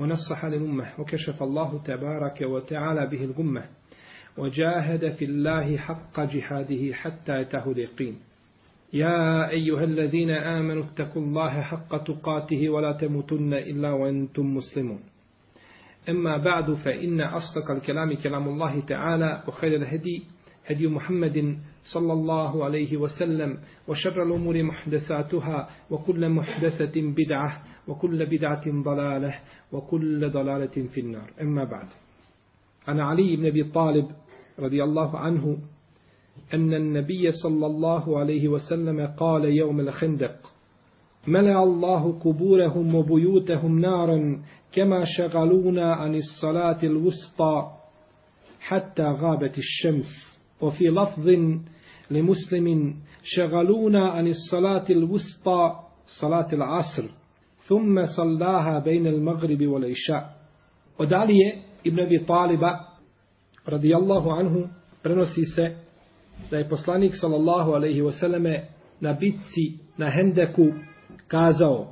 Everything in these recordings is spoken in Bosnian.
ونصح للأمة وكشف الله تبارك وتعالى به الغمة وجاهد في الله حق جهاده حتى يتاه اليقين. يا أيها الذين آمنوا اتقوا الله حق تقاته ولا تموتن إلا وأنتم مسلمون. أما بعد فإن أصدق الكلام كلام الله تعالى وخير الهدي هدي محمد صلى الله عليه وسلم وشر الأمور محدثاتها وكل محدثة بدعة وكل بدعة ضلالة وكل ضلالة في النار. أما بعد عن علي بن أبي طالب رضي الله عنه أن النبي صلى الله عليه وسلم قال يوم الخندق ملأ الله قبورهم وبيوتهم نارا كما شغلونا عن الصلاة الوسطى حتى غابت الشمس. وفي لفظ لمسلم شغلونا عن الصلاة الوسطى صلاة العصر ثم صلاها بين المغرب والعشاء وداليه ابن أبي طالب رضي الله عنه prenosi se da je poslanik sallallahu alaihi wasallame na bitci na Hendeku kazao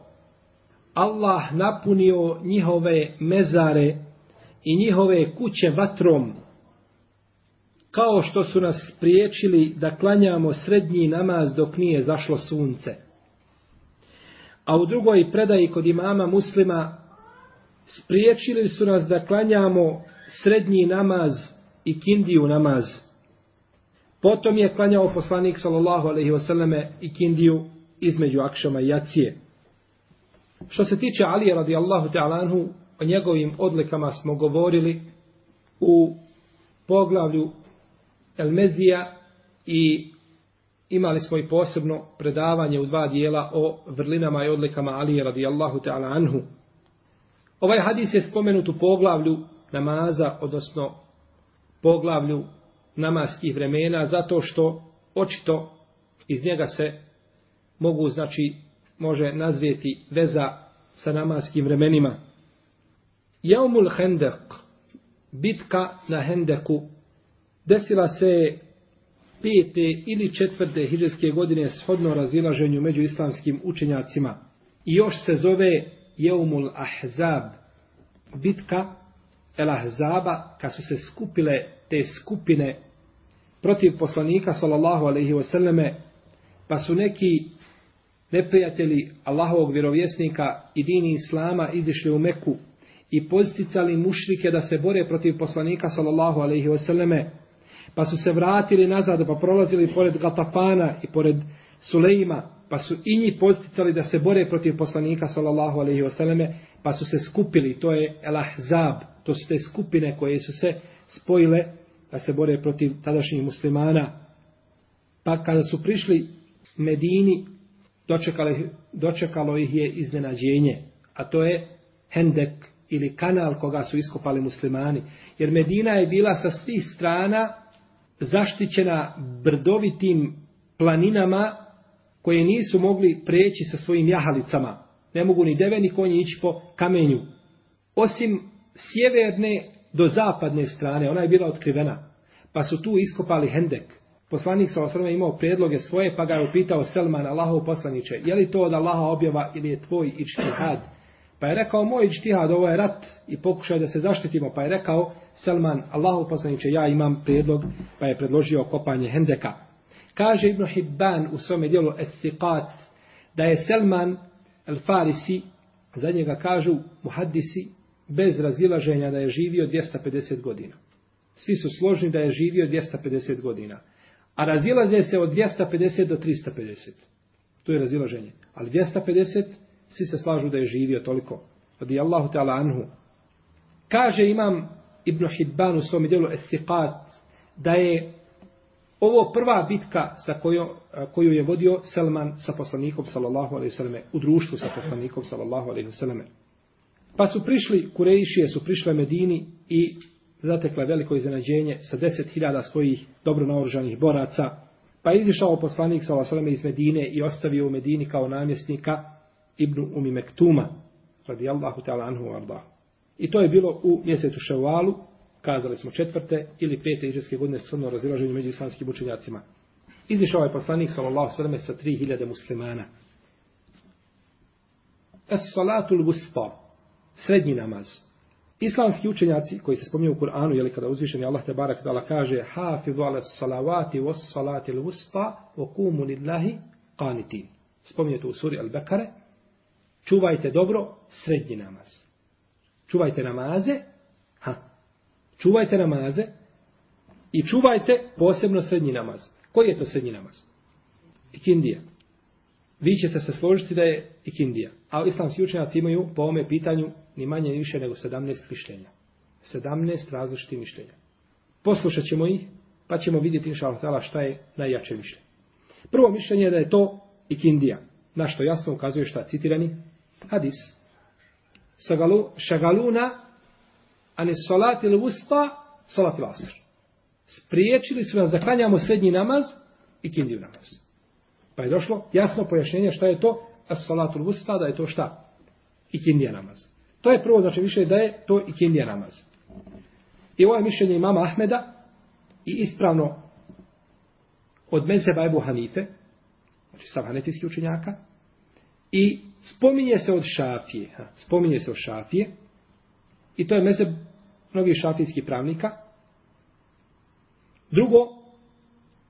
Allah napunio njihove mezare i njihove kuće vatrom kao što su nas spriječili da klanjamo srednji namaz dok nije zašlo sunce. A u drugoj predaji kod imama muslima spriječili su nas da klanjamo srednji namaz i kindiju namaz. Potom je klanjao poslanik sallallahu alaihi wasallame i kindiju između akšama i jacije. Što se tiče Alije radijallahu ta'ala anhu, o njegovim odlikama smo govorili u poglavlju El Mezija i imali smo i posebno predavanje u dva dijela o vrlinama i odlikama Alije radijallahu ta'ala anhu. Ovaj hadis je spomenut u poglavlju namaza, odnosno poglavlju namaskih vremena, zato što očito iz njega se mogu, znači, može nazrijeti veza sa namaskim vremenima. Jaumul Hendek, bitka na Hendeku, desila se pete ili četvrte hiđarske godine shodno razilaženju među islamskim učenjacima. I još se zove Jeumul Ahzab, bitka El Ahzaba, kad su se skupile te skupine protiv poslanika sallallahu alaihi wasallame, pa su neki neprijatelji Allahovog vjerovjesnika i dini Islama izišli u Meku i posticali mušrike da se bore protiv poslanika sallallahu alaihi wasallame, pa su se vratili nazad, pa prolazili pored Gatafana i pored Sulejma, pa su i njih posticali da se bore protiv poslanika sallallahu alaihi wasallame, pa su se skupili, to je El Ahzab, to su te skupine koje su se spojile da se bore protiv tadašnjih muslimana. Pa kada su prišli Medini, dočekalo, dočekalo ih je iznenađenje, a to je Hendek ili kanal koga su iskopali muslimani. Jer Medina je bila sa svih strana zaštićena brdovitim planinama koje nisu mogli preći sa svojim jahalicama. Ne mogu ni deve ni konji ići po kamenju. Osim sjeverne do zapadne strane, ona je bila otkrivena. Pa su tu iskopali hendek. Poslanik sa osrme imao predloge svoje, pa ga je upitao Selman, Allahov poslaniče, je li to od Allaha objava ili je tvoj ičtihad? Pa je rekao, moj ičtihad, ovo je rat i pokušaj da se zaštitimo. Pa je rekao, Selman, Allahu poslaniče, ja imam predlog, pa je predložio kopanje hendeka. Kaže Ibn Hibban u svome dijelu Estiqat, da je Selman al-Farisi, za njega kažu muhaddisi, bez razilaženja da je živio 250 godina. Svi su složni da je živio 250 godina. A razilaze se od 250 do 350. To je razilaženje. Ali 250, svi se slažu da je živio toliko. Radi Allahu ta'ala anhu. Kaže imam Ibn Hibban u svom dijelu Ethiqat da je ovo prva bitka sa kojo, koju je vodio Selman sa poslanikom sallallahu alaihi selleme u društvu sa poslanikom sallallahu alaihi selleme. Pa su prišli, Kurejšije su prišle Medini i zatekla veliko iznenađenje sa deset hiljada svojih dobro naoružanih boraca. Pa je izišao poslanik sallallahu alejhi ve selleme iz Medine i ostavio u Medini kao namjesnika ibn Umi Mektuma, radijallahu ta'ala anhu arda. I to je bilo u mjesecu Ševalu, kazali smo četvrte ili pete iđeske godine srno razilaženje među islamskim učenjacima. Izišao je poslanik sallallahu sallam sa 3000 muslimana. Es salatul wusta, srednji namaz. Islamski učenjaci koji se spominju u Kur'anu, jeli kada uzvišeni Allah te barak dala kaže hafizu ala salavati was salati al wusta wa qumu lillahi qanitin. Spominje to u suri Al-Bekare. Čuvajte dobro srednji namaz. Čuvajte namaze, ha, čuvajte namaze i čuvajte posebno srednji namaz. Koji je to srednji namaz? Ikindija. Vi ćete se složiti da je ikindija. A islamski učenjaci imaju po ovome pitanju ni manje ni više nego 17 mišljenja. 17 različitih mišljenja. Poslušat ćemo ih, pa ćemo vidjeti inša Allah šta je najjače mišljenje. Prvo mišljenje je da je to ikindija. Na što jasno ukazuje šta citirani hadis. Sagalu, šagaluna ane salati ili usta salati vasr. Spriječili su nas da klanjamo srednji namaz i kindiju namaz. Pa je došlo jasno pojašnjenje šta je to as salatul usta, da je to šta? I kindija namaz. To je prvo znači više da je to i kindija namaz. I ovo je mišljenje imama Ahmeda i ispravno od mezeba Ebu Hanife, znači sav hanetijski učenjaka, i spominje se od šafije, ha, spominje se od šafije, i to je mezeb mnogih šafijskih pravnika. Drugo,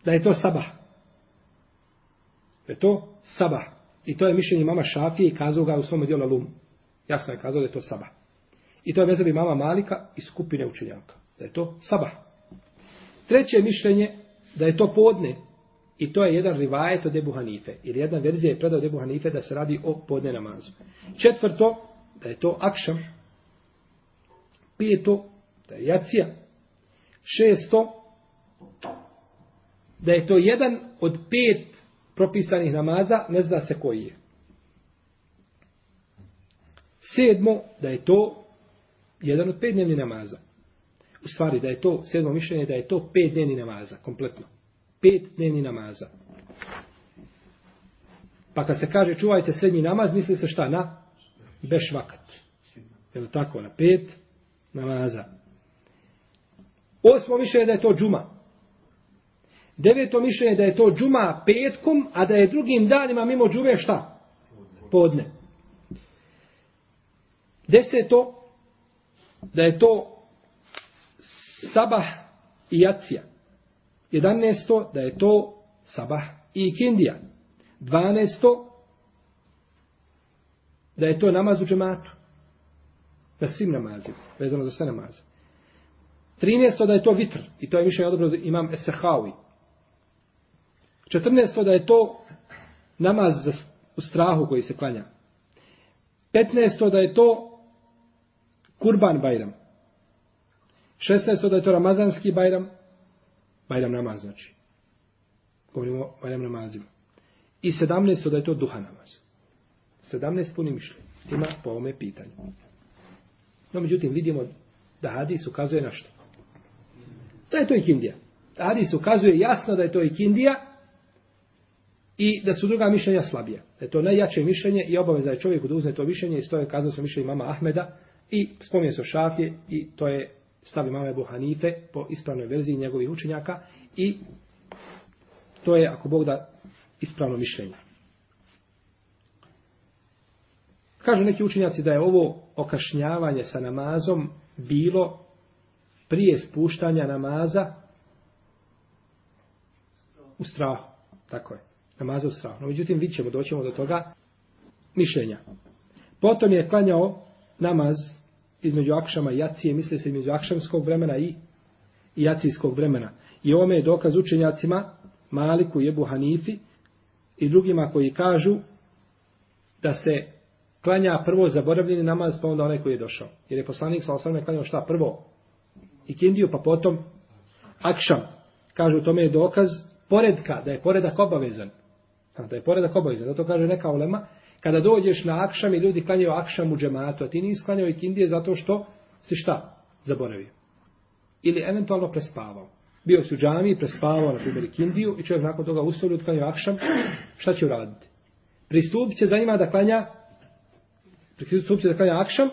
da je to sabah. Da je to sabah. I to je mišljenje mama Šafije i kazao ga u svom dijelu Lum. Jasno je kazao da je to sabah. I to je vezali mama Malika i skupine učenjaka. Da je to sabah. Treće mišljenje da je to podne. I to je jedan rivajet od Ebu Hanife. Ili jedna verzija je predao od Ebu Hanife da se radi o podne namazu. Četvrto, da je to akšam. Peto, da je jacija. Šesto, da je to jedan od pet propisanih namaza, ne zna se koji je. Sedmo, da je to jedan od pet dnevnih namaza. U stvari, da je to, sedmo mišljenje, da je to pet dnevnih namaza, kompletno. Pet dnevni namaza. Pa kad se kaže čuvajte srednji namaz, misli se šta? Na bešvakat. Je li tako? Na pet namaza. Osmo mišljenje da je to džuma. Deveto mišljenje da je to džuma petkom, a da je drugim danima mimo džume šta? Podne. Deseto, da je to sabah i jacija. Jedanesto, da je to sabah i ikindija. Dvanesto, da je to namaz u džematu. Na svim namazima, vezano za sve namaze. Trinesto, da je to vitr. I to je više odobro imam Esehavi. 14. da je to namaz u strahu koji se klanja. 15. da je to kurban bajram. 16. da je to ramazanski bajram. Bajram namaz znači. Govorimo o bajram namazima. I 17. da je to duha namaz. 17 puni mišljenja. Ima po ovome pitanju. No, međutim, vidimo da hadis ukazuje na što. Da je to i kindija. Hadis ukazuje jasno da je to i i da su druga mišljenja slabija. Da je to najjače mišljenje i obaveza je čovjeku da uzne to mišljenje i stoje kazao sam mišljenje mama Ahmeda i spominje se o Šafije i to je stavi mame Ebu Hanife po ispravnoj verziji njegovih učenjaka i to je, ako Bog da, ispravno mišljenje. Kažu neki učenjaci da je ovo okašnjavanje sa namazom bilo prije spuštanja namaza u strahu. Tako je namaza u strahu. No, međutim, vidit ćemo, doćemo do toga mišljenja. Potom je klanjao namaz između akšama i jacije, misli se između akšamskog vremena i, i jacijskog vremena. I ome je dokaz učenjacima Maliku i Hanifi i drugima koji kažu da se klanja prvo zaboravljeni namaz pa onda onaj koji je došao. Jer je poslanik sa osvrame klanjao šta prvo i kindiju pa potom akšam. Kažu tome je dokaz poredka, da je poredak obavezan da je poredak obavezan. Zato kaže neka ulema, Kada dođeš na akšam i ljudi klanjaju akšam u džematu, a ti nisi klanjao ikindije zato što si šta? Zaboravio. Ili eventualno prespavao. Bio si u džami, prespavao na primjer ikindiju i čovjek nakon toga ustavlja i klanjaju akšam, šta će uraditi? Pristupit će za njima da klanja pristupit će da klanja akšam,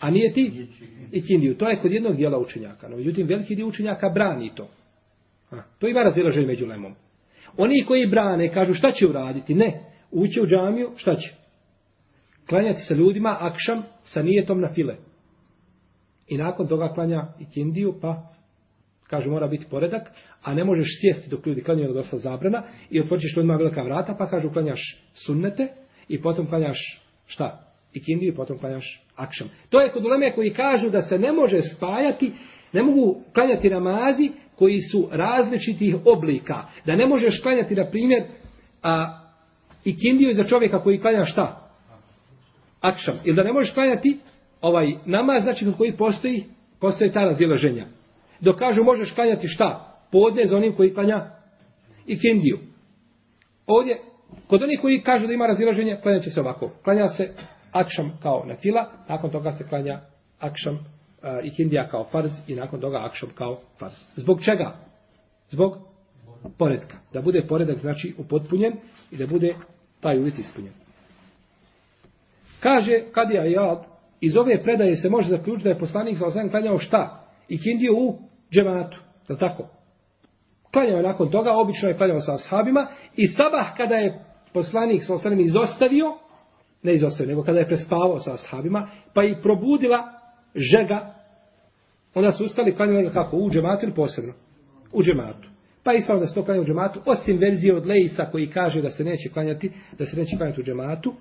a nije ti ikindiju. To je kod jednog dijela učenjaka. No, međutim, veliki dio učenjaka brani to. A, to ima razilaženje među lemom. Oni koji brane kažu šta će uraditi? Ne ući u džamiju, šta će? Klanjati sa ljudima akšam sa nijetom na file. I nakon toga klanja i kindiju, pa kaže mora biti poredak, a ne možeš sjesti dok ljudi klanjaju dosta zabrana i otvoriš ljudima velika vrata, pa kažu klanjaš sunnete i potom klanjaš šta? I kindiju i potom klanjaš akšam. To je kod uleme koji kažu da se ne može spajati, ne mogu klanjati namazi koji su različitih oblika. Da ne možeš klanjati, na primjer, a, i kindiju za čovjeka koji klanja šta? Akšam. Ili da ne možeš klanjati ovaj namaz, znači kod koji postoji, postoje ta razilaženja. Dok kažu možeš klanjati šta? Podne za onim koji klanja i kindiju. Ovdje, kod onih koji kažu da ima razilaženje, klanja će se ovako. Klanja se akšam kao na fila, nakon toga se klanja akšam i kindija kao farz i nakon toga akšam kao farz. Zbog čega? Zbog poredka. Da bude poredak znači upotpunjen i da bude taj uvjet ispunjen. Kaže Kadija Jad, iz ove predaje se može zaključiti da je poslanik sa osam klanjao šta? I Hindiju u džematu. Da tako? Klanjao je nakon toga, obično je klanjao sa ashabima i sabah kada je poslanik sa osam izostavio, ne izostavio, nego kada je prespavao sa ashabima, pa i probudila žega, onda su ustali klanjali ga kako? U džematu ili posebno? U džematu. Pa ispravno da se to klanja u džematu, osim verzije od Lejsa koji kaže da se neće klanjati, da se neće klanjati u džematu.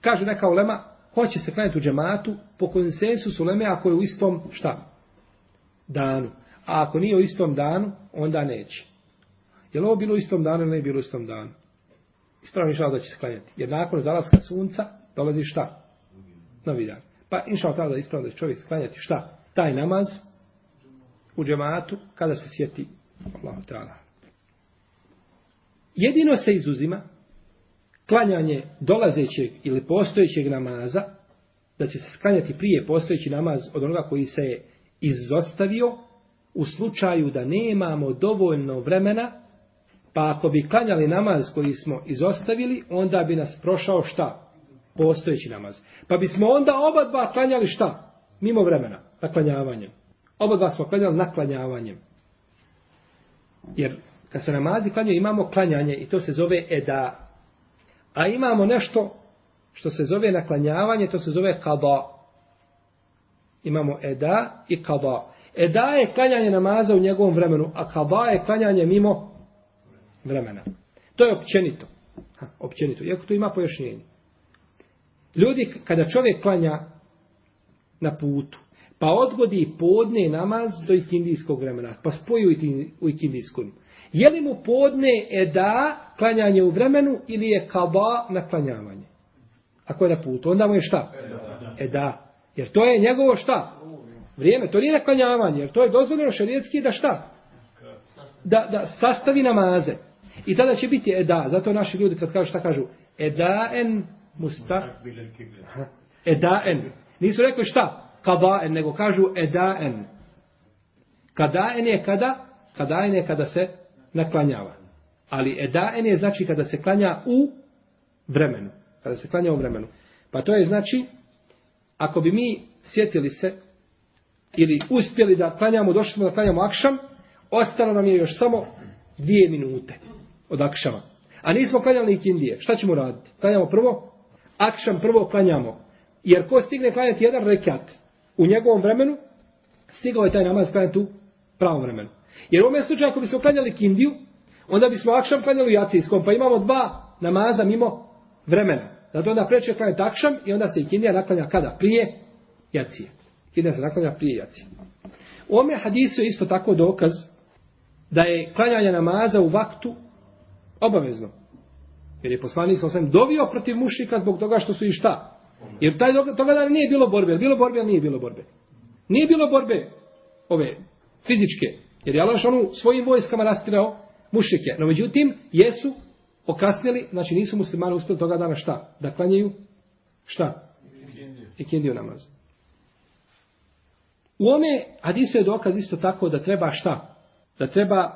Kaže neka ulema, hoće se klanjati u džematu po konsensusu uleme ako je u istom šta? Danu. A ako nije u istom danu, onda neće. Je li ovo bilo u istom danu ili ne bilo u istom danu? Ispravno je da će se klanjati. Jer nakon zalaska sunca dolazi šta? Novi dan. Pa inša tada da ispravno da će čovjek sklanjati šta? Taj namaz u džematu kada se sjeti Allah ta'ala. Jedino se izuzima klanjanje dolazećeg ili postojećeg namaza da će se sklanjati prije postojeći namaz od onoga koji se je izostavio u slučaju da nemamo dovoljno vremena pa ako bi klanjali namaz koji smo izostavili onda bi nas prošao šta? postojeći namaz. Pa bismo onda oba dva klanjali šta? Mimo vremena, naklanjavanjem. Oba dva smo klanjali naklanjavanjem. Jer kad se namazi klanjaju imamo klanjanje i to se zove eda. A imamo nešto što se zove naklanjavanje, to se zove kaba. Imamo eda i kaba. Eda je klanjanje namaza u njegovom vremenu, a kaba je klanjanje mimo vremena. To je općenito. Ha, općenito. Iako to ima pojašnjenje. Ljudi, kada čovjek klanja na putu, pa odgodi podne namaz do ikindijskog vremena, pa spoju u ikindijskom. Je li mu podne eda klanjanje u vremenu ili je kaba na klanjavanje? Ako je na putu, onda mu je šta? Eda. Jer to je njegovo šta? Vrijeme, to nije na klanjavanje, jer to je dozvoljeno šarijetski da šta? Da, da sastavi namaze. I tada će biti eda. Zato naši ljudi kad kažu šta kažu? Edaen mustaqbil al-qibla. Edaen. Nisu rekli šta? Kadaen, nego kažu edaen. Kadaen je kada? Kadaen je kada se naklanjava. Ali edaen je znači kada se klanja u vremenu. Kada se klanja u vremenu. Pa to je znači, ako bi mi sjetili se, ili uspjeli da klanjamo, došli smo da klanjamo akšam, ostalo nam je još samo dvije minute od akšama. A nismo klanjali ikindije. Šta ćemo raditi? Klanjamo prvo akšam prvo klanjamo. Jer ko stigne klanjati jedan rekat u njegovom vremenu, stigao je taj namaz klanjati u pravom vremenu. Jer u ovom slučaju ako bismo klanjali kindiju, onda bismo akšam klanjali u jacijskom, pa imamo dva namaza mimo vremena. Zato onda preče klanjati akšam i onda se i kindija naklanja kada? Prije jacije. Kindija se naklanja prije jacije. U ome hadisu je isto tako dokaz da je klanjanje namaza u vaktu obavezno. Jer je poslanik sa osvijem dovio protiv mušnika zbog toga što su i šta. Jer taj toga dana nije bilo borbe. Bilo borbe, ali nije bilo borbe. Nije bilo borbe ove fizičke. Jer je Allah onu svojim vojskama rastirao mušike. No međutim, jesu okasnili, znači nisu muslimani uspjeli toga dana šta? Da klanjaju šta? I namaz. U ome hadisu je dokaz isto tako da treba šta? Da treba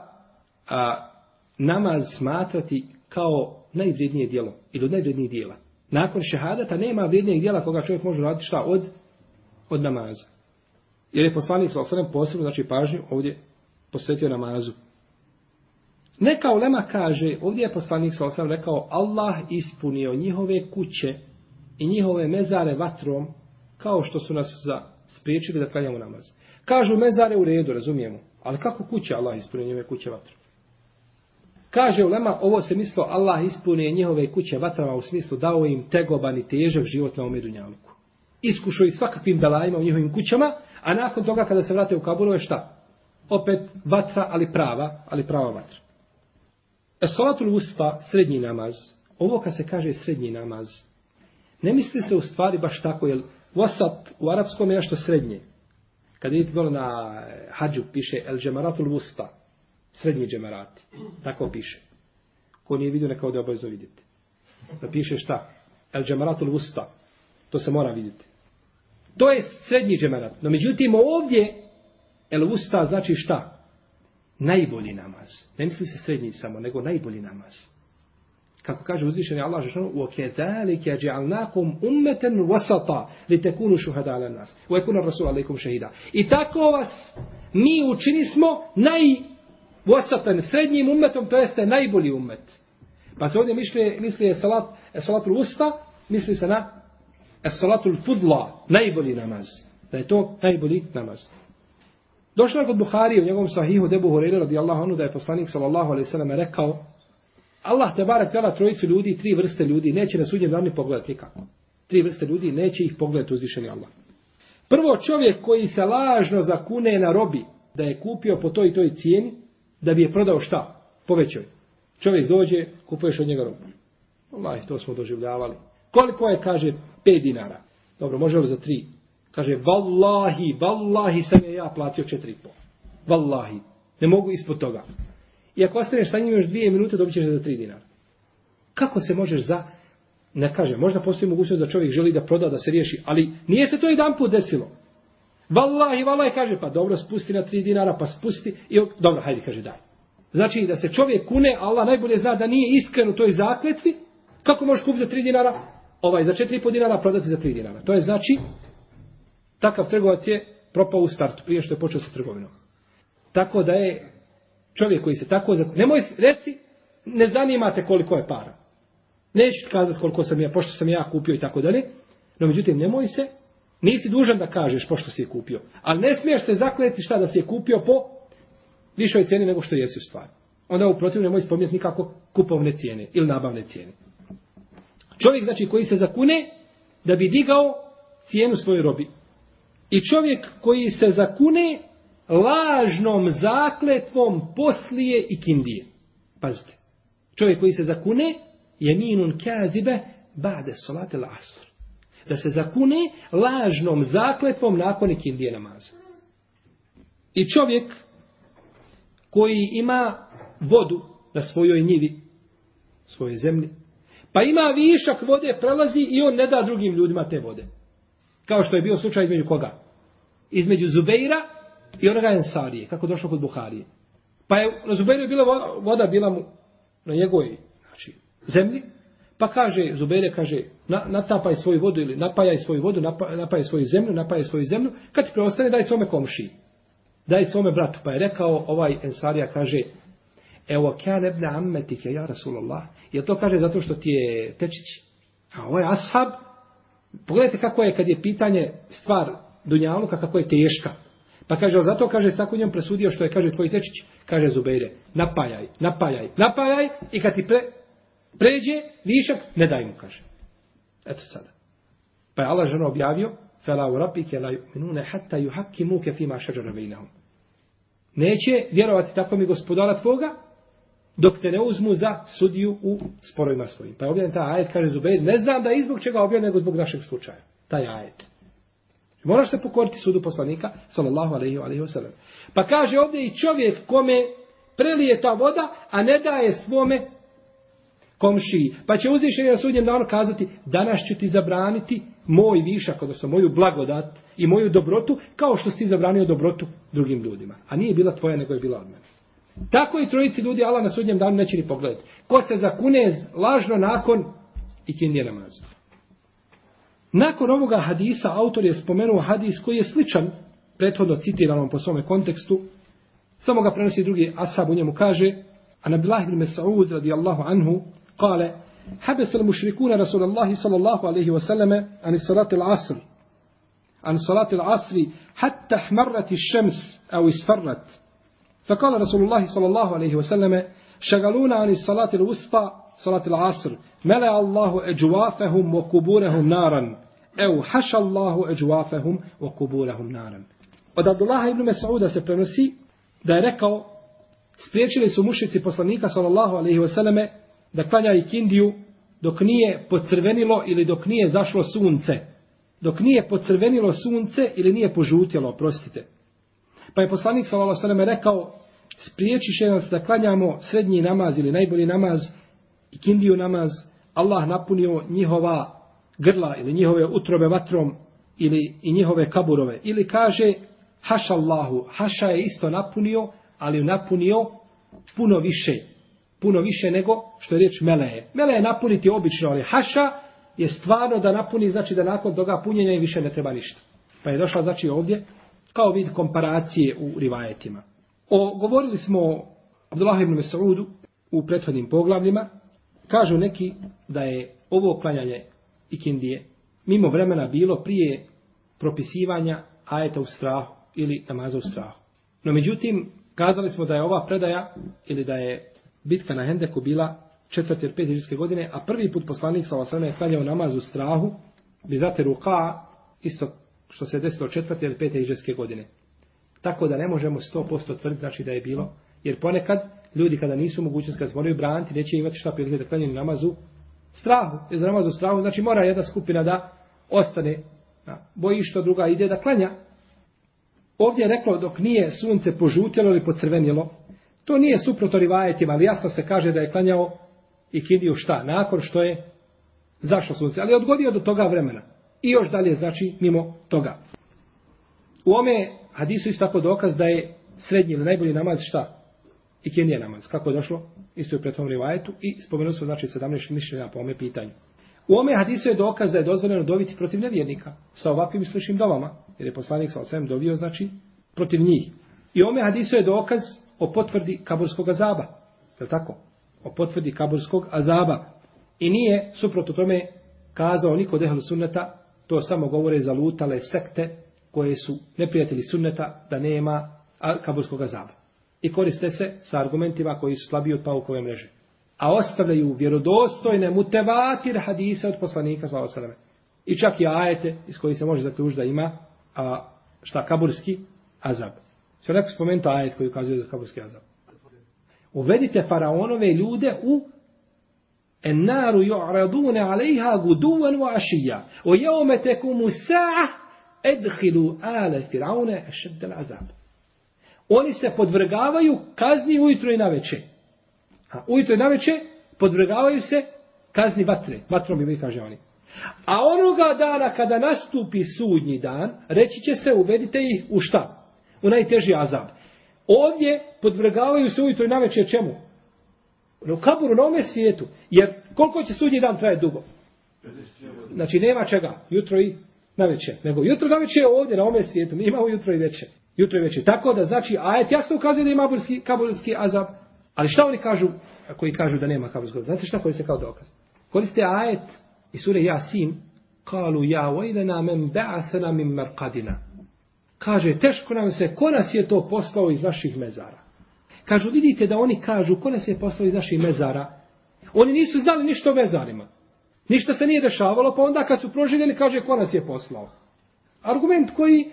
a, namaz smatrati kao najvrednije dijelo ili od najvrednijih dijela. Nakon šehadata nema vrednijeg dijela koga čovjek može raditi šta? Od, od namaza. Jer je poslanik sa osrem posebno, znači pažnju ovdje posvetio namazu. Neka ulema kaže, ovdje je poslanik sa osrem rekao, Allah ispunio njihove kuće i njihove mezare vatrom, kao što su nas za spriječili da klanjamo namaz. Kažu mezare u redu, razumijemo. Ali kako kuće Allah ispunio njihove kuće vatrom? Kaže ulema, ovo se mislo Allah ispune njihove kuće vatrama u smislu dao im tegoban i težak život na ome dunjalku. Iskušao i svakakvim belajima u njihovim kućama, a nakon toga kada se vrate u Kabulu je šta? Opet vatra, ali prava, ali prava vatra. Esolatul usta, srednji namaz. Ovo kad se kaže srednji namaz, ne misli se u stvari baš tako, jer wasat u arapskom je nešto srednje. Kad idete dole na e, hađu, piše el džemaratul usta, srednji džemarati. Tako piše. Ko nije vidio, neka ovdje obavezno vidjeti. Da piše šta? El džemaratul usta. To se mora vidjeti. To je srednji džemarat. No međutim, ovdje el usta znači šta? najbolji namaz. Ne misli se srednji samo, nego najbolji namaz. Kako kaže uzvišeni Allah Žešanu, وَكَذَلِكَ جَعَلْنَاكُمْ أُمَّةً وَسَطًا لِتَكُونُ شُهَدَ عَلَى النَّاسِ وَيَكُونَ الرَّسُولَ عَلَيْكُمْ شَهِدًا I tako vas mi učini smo naj wasatan, srednjim umetom, to jeste najbolji ummet. Pa se ovdje misli, misli je salat, e, salatul usta, misli se na e, salatul fudla, najbolji namaz. Da je to najbolji namaz. Došlo je kod Buhari u njegovom sahihu debu Horeira radijallahu anhu da je poslanik sallallahu alaihi sallam rekao Allah te barak tjela trojicu ljudi, tri vrste ljudi, neće na sudnjem danu pogledati nikako. Tri vrste ljudi, neće ih pogledati uzvišeni Allah. Prvo čovjek koji se lažno zakune na robi da je kupio po toj i toj cijeni, da bi je prodao šta? Povećoj. Čovjek dođe, kupuješ od njega robu. Allah, to smo doživljavali. Koliko je, kaže, 5 dinara. Dobro, može li za 3? Kaže, vallahi, vallahi sam je ja platio četiri po. Vallahi. Ne mogu ispod toga. I ako ostaneš sa njim još dvije minute, dobit ćeš za 3 dinara. Kako se možeš za... Ne kaže, možda postoji mogućnost da čovjek želi da proda, da se riješi, ali nije se to jedan put desilo. Vallahi, vallahi, kaže, pa dobro, spusti na tri dinara, pa spusti. I, dobro, hajde, kaže, daj. Znači, da se čovjek kune, Allah najbolje zna da nije iskren u toj zakletvi, kako možeš kupiti za tri dinara? Ovaj, za četiri po dinara prodati za tri dinara. To je znači, takav trgovac je propao u startu, prije što je počeo sa trgovinom. Tako da je čovjek koji se tako... Nemoj reci, ne zanimate koliko je para. Neću kazati koliko sam ja, pošto sam ja kupio i tako dalje. No međutim, nemoj se, nisi dužan da kažeš pošto si je kupio. Ali ne smiješ se zakljeti šta da si je kupio po višoj cijeni nego što jesi u stvari. Onda u protiv nemoj spominjati nikako kupovne cijene ili nabavne cijene. Čovjek znači koji se zakune da bi digao cijenu svoje robi. I čovjek koji se zakune lažnom zakletvom poslije i kindije. Pazite. Čovjek koji se zakune je minun kazibe bade salate lasr. Da se zakune lažnom zakletvom nakon ikindije namaza. I čovjek koji ima vodu na svojoj njivi, svoje zemlji, pa ima višak vode, prelazi i on ne da drugim ljudima te vode. Kao što je bio slučaj između koga? Između Zubeira i onoga Ensarije, kako došlo kod Buharije. Pa je na Zubeiru je bila voda, voda bila mu na njegovoj znači, zemlji, pa kaže, Zubere kaže, na, natapaj svoju vodu ili napajaj svoju vodu, napa, napajaj svoju zemlju, napajaj svoju zemlju, kad ti preostane, daj svome komši. Daj svome bratu. Pa je rekao, ovaj Ensarija kaže, evo kja ebne ammetike, ja Rasulallah, je to kaže zato što ti je tečić. A ovaj je ashab, pogledajte kako je kad je pitanje stvar Dunjaluka, kako je teška. Pa kaže, zato kaže, tako njom presudio što je, kaže, tvoj tečić, kaže Zubeire, napajaj, napajaj, napajaj, i kad ti pre, pređe višak, ne daj mu, kaže. Eto sada. Pa je Allah žena objavio, fela u rapike la minune hatta juhaki muke fima šađara vejnahum. Neće vjerovati tako mi gospodara tvoga, dok te ne uzmu za sudiju u sporovima svojim. Pa je objavljen ta ajet, kaže Zubeir, ne znam da je izbog čega objavljen, nego zbog našeg slučaja. Taj ajet. Moraš se pokoriti sudu poslanika, sallallahu alaihi wa sallam. Pa kaže ovdje i čovjek kome prelije ta voda, a ne daje svome komšiji. Pa će uzvišeni na sudnjem danu kazati, danas ću ti zabraniti moj višak, odnosno moju blagodat i moju dobrotu, kao što si zabranio dobrotu drugim ljudima. A nije bila tvoja, nego je bila od mene. Tako i trojici ljudi Allah na sudnjem danu neće ni pogledati. Ko se zakune lažno nakon ikindije namaza. Nakon ovoga hadisa, autor je spomenuo hadis koji je sličan prethodno citiranom po svome kontekstu. Samo ga prenosi drugi ashab u njemu kaže, a Nabilah ibn Mas'ud radijallahu anhu, kale, حبس المشركون رسول الله صلى الله عليه وسلم عن صلاة العصر عن صلاة العصر حتى احمرت الشمس أو اسفرت فقال رسول الله صلى الله عليه وسلم شغلونا عن الصلاة الوسطى صلاة العصر ملأ الله أجوافهم وقبورهم نارا أو حشى الله أجوافهم وقبورهم نارا Od Abdullaha ibn Mas'uda se prenosi da je rekao spriječili su mušici poslanika sallallahu alaihi wasallame da klanja ikindiju dok nije pocrvenilo ili dok nije zašlo sunce. Dok nije pocrvenilo sunce ili nije požutjelo, prostite. Pa je poslanik sallallahu alaihi wasallame rekao spriječiše nas da klanjamo srednji namaz ili najbolji namaz ikindiju namaz Allah napunio njihova grla ili njihove utrobe vatrom ili i njihove kaburove. Ili kaže haša Allahu, haša je isto napunio, ali napunio puno više. Puno više nego što je riječ meleje. Meleje napuniti obično, ali haša je stvarno da napuni, znači da nakon toga punjenja i više ne treba ništa. Pa je došla znači ovdje kao vid komparacije u rivajetima. O, govorili smo o Abdullah ibn Mesaudu u prethodnim poglavljima. Kažu neki da je ovo klanjanje ikindije mimo vremena bilo prije propisivanja ajeta u strahu ili namaza u strahu. No međutim, kazali smo da je ova predaja ili da je bitka na Hendeku bila četvrte ili pete iđeske godine, a prvi put poslanik sa osvrame je klanjao namaz u strahu, bi zate ruka, isto što se je desilo četvrte ili pete iđeske godine. Tako da ne možemo 100% tvrditi znači da je bilo, jer ponekad ljudi kada nisu mogućnosti, kada se moraju braniti, neće imati šta prilike da klanjaju namazu strahu. Jer za namazu strahu znači mora jedna skupina da ostane na bojišto, druga ide da klanja. Ovdje je reklo dok nije sunce požutjelo ili pocrvenjelo, to nije suprotno rivajetima, ali jasno se kaže da je klanjao i kidiju šta, nakon što je zašlo sunce, ali je odgodio do toga vremena. I još dalje znači mimo toga. U ome hadisu isto tako dokaz da je srednji ili najbolji namaz šta? I kje namaz? Kako je došlo? Isto je u pretvom rivajetu i spomenuo se znači 17 mišljenja po ome pitanju. U ome hadisu je dokaz da je dozvoljeno dobiti protiv nevjernika sa ovakvim sličnim dovama. Jer je poslanik sa osvijem dobio, znači, protiv njih. I ome hadisu je dokaz o potvrdi kaburskog azaba. Je li tako? O potvrdi kaburskog azaba. I nije, suprotno tome, kazao niko dehal sunneta, to samo govore za lutale sekte koje su neprijatelji sunneta da nema kaburskog azaba. I koriste se sa argumentima koji su slabiji od paukove mreže. A ostavljaju vjerodostojne mutevatir hadise od poslanika sa osaleme. I čak i ajete iz koji se može zaključiti da ima a, šta kaburski azab. Sve neko spomenuti ajet koji ukazuje za kaburski azab. Uvedite faraonove ljude u Ennaru ju'radune alejha guduvan wa ašija. O jeume tekumu sa'a edhilu ale firaune ešeddel azab. Oni se podvrgavaju kazni ujutro i na večer. A ujutro i na večer podvrgavaju se kazni vatre. Vatrom bi kaže oni. A onoga dana kada nastupi sudnji dan, reći će se uvedite ih u šta? U najteži azab. Ovdje podvrgavaju se ujutro i navečer čemu? U kaburu na ovome svijetu. Jer koliko će sudnji dan traje dugo? Znači nema čega. Jutro i navečer. Nego jutro navečer je ovdje na ovome svijetu. Mi imamo jutro i večer. Jutro i večer. Tako da znači ajet jasno ukazuje da ima burski, kaburski azab. Ali šta oni kažu koji kažu da nema kaburskog? Znate šta koriste kao dokaz? Koriste ajet i sure Jasin. Kalu ja vajlena men ba'asana min marqadina. Kaže, teško nam se, ko nas je to poslao iz naših mezara? Kažu, vidite da oni kažu, ko nas je poslao iz naših mezara? Oni nisu znali ništa o mezarima. Ništa se nije dešavalo, pa onda kad su proživjeli, kaže, ko nas je poslao? Argument koji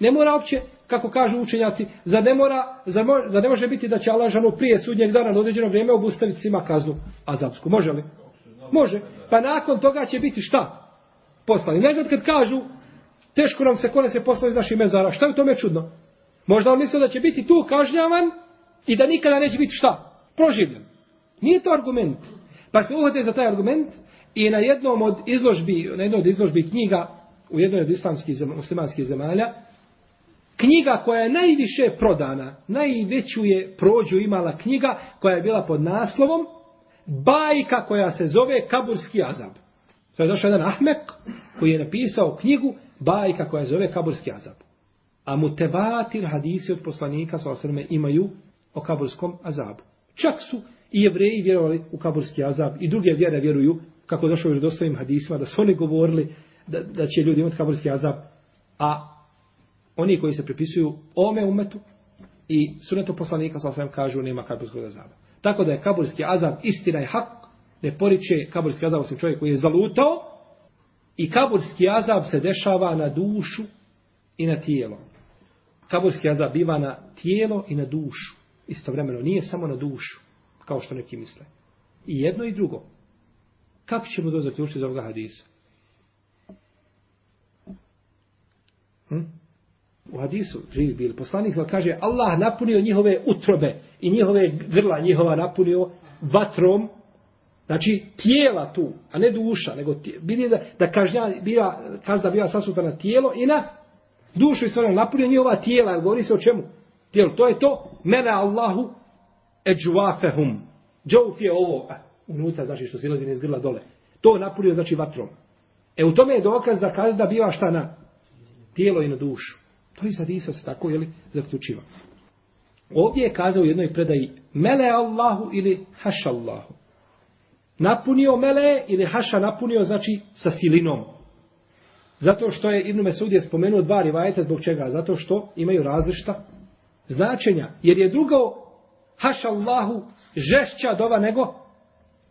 ne mora uopće, kako kažu učenjaci, za ne, mora, za, mo, za ne može biti da će Allah žanu prije sudnjeg dana na određeno vrijeme obustaviti svima kaznu azabsku. Može li? Može. Pa nakon toga će biti šta? Poslani. Ne znam kad kažu, teško nam se kone se poslao iz naših mezara. Šta je u tome čudno? Možda on mislio da će biti tu kažnjavan i da nikada neće biti šta? Proživljen. Nije to argument. Pa se uhvate za taj argument i na jednom od izložbi, na jednom od izložbi knjiga u jednoj od islamskih muslimanskih zemalja, knjiga koja je najviše prodana, najveću je prođu imala knjiga koja je bila pod naslovom bajka koja se zove Kaburski azab. To je došao jedan Ahmek koji je napisao knjigu bajka koja zove Kaburski azab. A mutevatir hadisi od poslanika sa osrme imaju o kaburskom azabu. Čak su i jevreji vjerovali u kaburski azab i druge vjere vjeruju kako došlo u dostojim hadisima da su oni govorili da, da će ljudi imati kaburski azab. A oni koji se pripisuju ome umetu i sunetu poslanika sa osrme kažu nema kaburskog azaba. Tako da je kaburski azab istina i hak ne poriče kaburski azab osim čovjek koji je zalutao i kaburski azab se dešava na dušu i na tijelo. Kaburski azab biva na tijelo i na dušu. Istovremeno nije samo na dušu, kao što neki misle. I jedno i drugo. Kako ćemo to zaključiti iz ovoga hadisa? Hm? U hadisu živi bili poslanik kaže Allah napunio njihove utrobe i njihove grla njihova napunio vatrom Znači, tijela tu, a ne duša, nego vidi da, da kažnja, bila, kazda bila sasuta na tijelo i na dušu i stvarno napunio njihova tijela, jer govori se o čemu? Tijelo, to je to, mene Allahu eđuafehum. Džouf je ovo, a, unutra, znači što silazi iz grla dole. To napunio, znači, vatrom. E u tome je dokaz da kazda biva šta na tijelo i na dušu. To i sad se tako, jeli, zaključiva. Ovdje je kazao u jednoj predaji mele Allahu ili haša Allahu napunio mele ili haša napunio znači sa silinom. Zato što je Ibn Mesud je spomenuo dva rivajeta zbog čega? Zato što imaju različita značenja. Jer je drugo haša Allahu žešća dova nego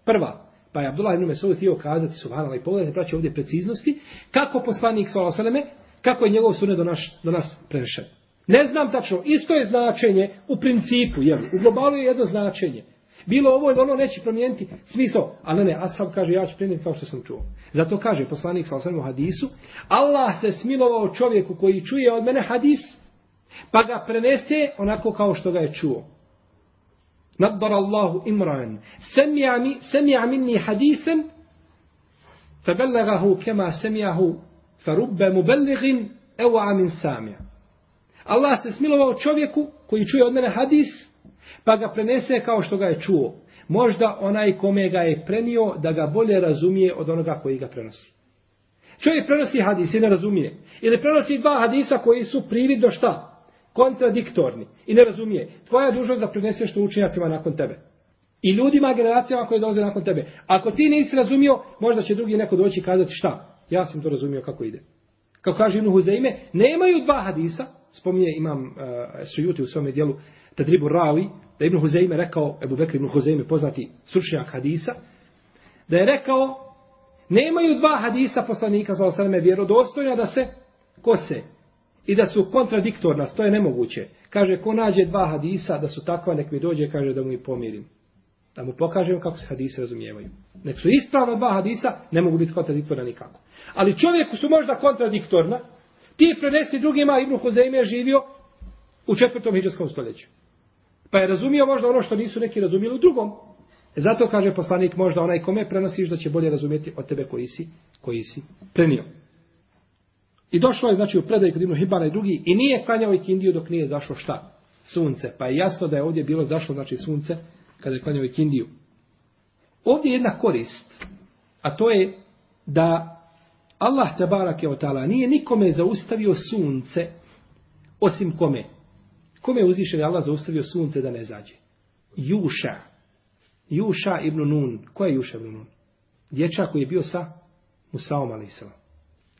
prva. Pa je Abdullah ibn Mesud htio kazati subhanallah i pogledajte praći ovdje preciznosti kako poslanik s.a.v. kako je njegov sunet do, naš, do nas prenešen. Ne znam tačno, isto je značenje u principu, jel? U globalu je jedno značenje. Bilo ovo ili ono neće promijeniti smisao. A ne, ne, Ashab kaže ja ću prenijeti kao što sam čuo. Zato kaže poslanik sa osvrame hadisu, Allah se smilovao čovjeku koji čuje od mene hadis, pa ga prenese onako kao što ga je čuo. Nadbar Allahu imran. Semija minni hadisen, febellegahu kema semijahu, farubbe mubelligin, evo amin samija. Allah se smilovao čovjeku koji čuje od mene hadis, pa ga prenese kao što ga je čuo. Možda onaj kome ga je prenio da ga bolje razumije od onoga koji ga prenosi. Čovjek prenosi hadis i ne razumije. Ili prenosi dva hadisa koji su prividno šta? Kontradiktorni. I ne razumije. Tvoja je dužnost da preneseš što učenjacima nakon tebe. I ljudima, generacijama koje dolaze nakon tebe. Ako ti nisi razumio, možda će drugi neko doći i kazati šta? Ja sam to razumio kako ide. Kao kaže Ibn Huzeime, nemaju dva hadisa, spominje imam eh, uh, Sujuti u svome dijelu Tadribu Ravi, da Ibn Huzeime rekao, Ebu Bekr Ibn Huzeime, poznati stručnjak hadisa, da je rekao, nemaju dva hadisa poslanika za osaleme vjerodostojna da se kose i da su kontradiktorna, to je nemoguće. Kaže, ko nađe dva hadisa da su takva, nek mi dođe, kaže da mu i pomirim. Da mu pokažem kako se hadise razumijevaju. Nek su ispravna dva hadisa, ne mogu biti kontradiktorna nikako. Ali čovjeku su možda kontradiktorna, ti prenesi drugima, Ibn Huzeime je živio u četvrtom hiđarskom stoljeću. Pa je razumio možda ono što nisu neki razumijeli u drugom. E zato kaže poslanik možda onaj kome prenosiš da će bolje razumjeti od tebe koji si, koji si prenio. I došlo je znači u predaj kod Ibn Hibana i drugi i nije klanjao ikindiju dok nije zašlo šta? Sunce. Pa je jasno da je ovdje bilo zašlo znači sunce kada je klanjao ikindiju. Ovdje je jedna korist, a to je da Allah te barake o ta'ala nije nikome zaustavio sunce osim kome? Kome je uzvišen Allah zaustavio sunce da ne zađe? Juša. Juša ibn Nun. Ko je Juša ibn Nun? Dječak koji je bio sa Musaom a.s.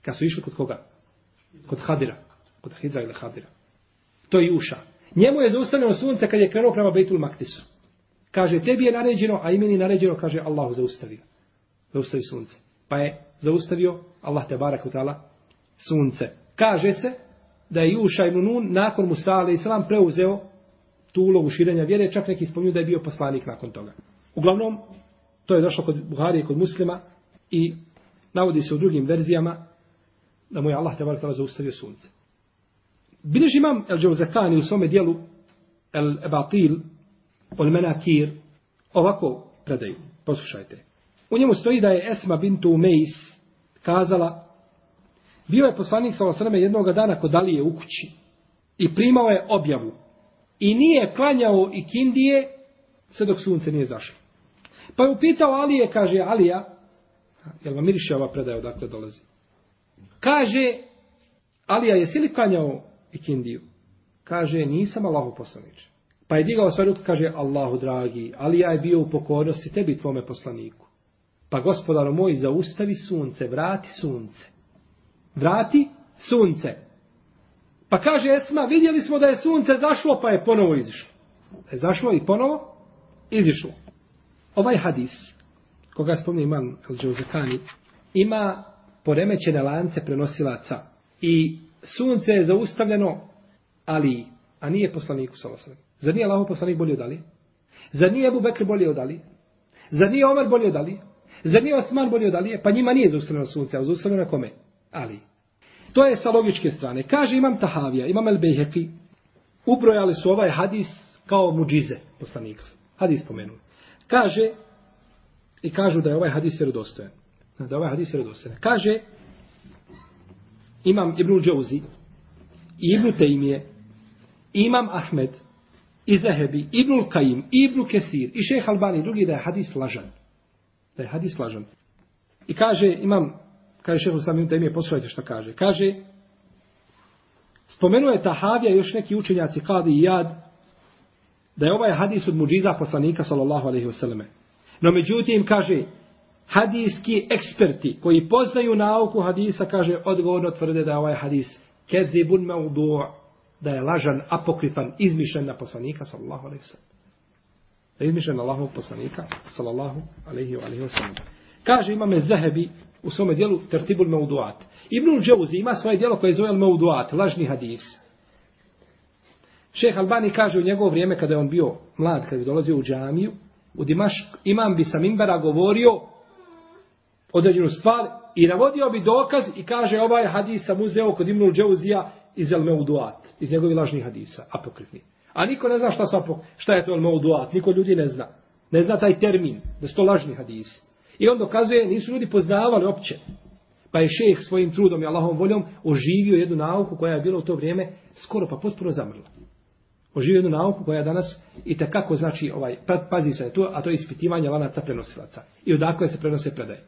Kad su išli kod koga? Kod Hadira. Kod Hidra ili Hadira. To je Juša. Njemu je zaustavljeno sunce kad je krenuo prema Bejtul Maktisu. Kaže, tebi je naređeno, a i meni naređeno, kaže, Allahu zaustavio. Zaustavi sunce. Pa je zaustavio Allah te barak sunce. Kaže se, da je Juša ibn Nun nakon Musa a.s. preuzeo tu ulogu širenja vjere, čak neki spominju da je bio poslanik nakon toga. Uglavnom, to je došlo kod Buhari i kod muslima i navodi se u drugim verzijama da mu je Allah te tala zaustavio sunce. Bileži imam El Džavzakani u svome dijelu El Ebatil od Menakir ovako predaju. Poslušajte. U njemu stoji da je Esma bintu Umejs kazala, bio je poslanik sa osrame jednog dana kod Alije u kući i primao je objavu. I nije klanjao i kindije sve dok sunce nije zašlo. Pa je upitao Alije, kaže Alija, jel vam miriše ova predaja odakle dolazi? Kaže, Alija, jesi li klanjao i kindiju? Kaže, nisam Allahu poslanič. Pa je digao sve ruke, kaže, Allahu dragi, Alija je bio u pokornosti tebi tvome poslaniku. Pa gospodaro moj, zaustavi sunce, vrati sunce. Vrati sunce. Pa kaže Esma, vidjeli smo da je sunce zašlo, pa je ponovo izišlo. Je zašlo i ponovo izišlo. Ovaj hadis, koga spomni imam Al-đauzekani, ima poremećene lance prenosilaca. I sunce je zaustavljeno Ali, a nije poslaniku sa osram. Zar nije Allah poslanik bolje od Ali? Zar nije Ebu Bekr bolje od Ali? Zar nije Omer bolje od Ali? Zar nije Osman bolje od Ali? Pa njima nije zaustavljeno sunce, a zaustavljeno kome? Ali. To je sa logičke strane. Kaže imam Tahavija, imam El Bejheki, ubrojali su ovaj hadis kao muđize poslanika. Hadis spomenuli. Kaže, i kažu da je ovaj hadis vjerodostojan. Da je ovaj hadis vjerodostojan. Kaže, imam Ibnu i Ibnu Tejmije, imam Ahmed, i Zehebi, Ibnu Kajim, Ibnu Kesir, i šeh Albani, drugi da je hadis lažan. Da je hadis lažan. I kaže, imam kaže šehu samim da im je poslušajte šta kaže. Kaže, spomenuo je Tahavija još neki učenjaci Kadi i Jad, da je ovaj hadis od muđiza poslanika sallallahu alaihi vseleme. No međutim, kaže, hadijski eksperti koji poznaju nauku hadisa, kaže, odgovorno tvrde da je ovaj hadis kedibun maudu, da je lažan, apokrifan, izmišljen na poslanika sallallahu alaihi vseleme. Da je izmišljen na Allahovog poslanika sallallahu alaihi vseleme. Kaže imame Zehebi u svome dijelu Tertibul Mauduat. Ibnul Džauzi ima svoje dijelo koje zove Mauduat, lažni hadis. Šeh Albani kaže u njegovo vrijeme kada je on bio mlad, kada je dolazio u džamiju, u Dimašk, imam bi sa Mimbera govorio određenu stvar i navodio bi dokaz i kaže ovaj hadis sam uzeo kod Ibnul Džauzija iz El Mauduat, iz njegovih lažnih hadisa, apokrifni. A niko ne zna šta, su, šta je to El Mauduat, niko ljudi ne zna. Ne zna taj termin, da su to lažni hadisi. I on dokazuje, nisu ljudi poznavali opće. Pa je šejh svojim trudom i Allahom voljom oživio jednu nauku koja je bila u to vrijeme skoro pa potpuno zamrla. Oživio jednu nauku koja je danas i takako znači, ovaj, pa, pazi se to, a to je ispitivanje lanaca prenosilaca. I odakle se prenose predaje.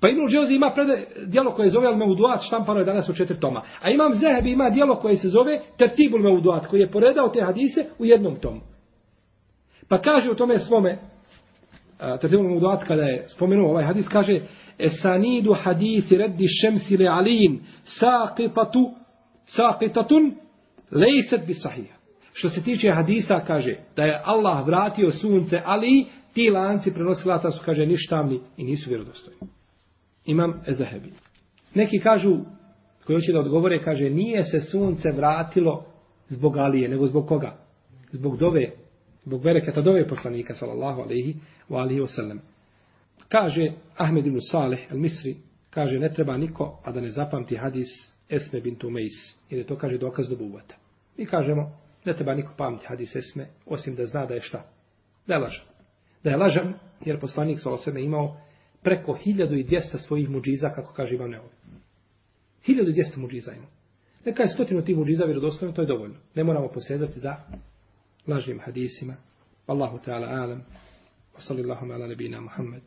Pa Ibn Džozi ima predaj, dijelo koje zove Al-Meuduat, štampano je danas u četiri toma. A imam Zehebi ima dijelo koje se zove Tertibul Meuduat, koji je poredao te hadise u jednom tomu. Pa kaže u tome svome, Tadevul Muduat kada je spomenuo ovaj hadis, kaže Esanidu hadisi reddi šemsi le alijin saqitatu saqitatun lejset bi sahija. Što se tiče hadisa, kaže da je Allah vratio sunce, ali ti lanci prenosilaca su, kaže, ništavni i nisu vjerodostojni. Imam Ezahebi. Neki kažu, koji hoće da odgovore, kaže, nije se sunce vratilo zbog Alije, nego zbog koga? Zbog dove zbog bereketa dove poslanika sallallahu alaihi wa alihi wasallam kaže Ahmed ibn Saleh al-Misri kaže ne treba niko a da ne zapamti hadis Esme bint Umejs jer je to kaže dokaz do buvata. mi kažemo ne treba niko pamti hadis Esme osim da zna da je šta? Da je lažan. Da je lažan jer poslanik sallallahu alaihi imao preko 1200 svojih muđiza kako kaže Imam Neovi. 1200 muđiza imao Neka je stotinu tih muđiza vjerodostojno, to je dovoljno. Ne moramo posjedati za lažnim hadisima. Allahu Teala alam. Wa sallallahu ala nabina Muhammed.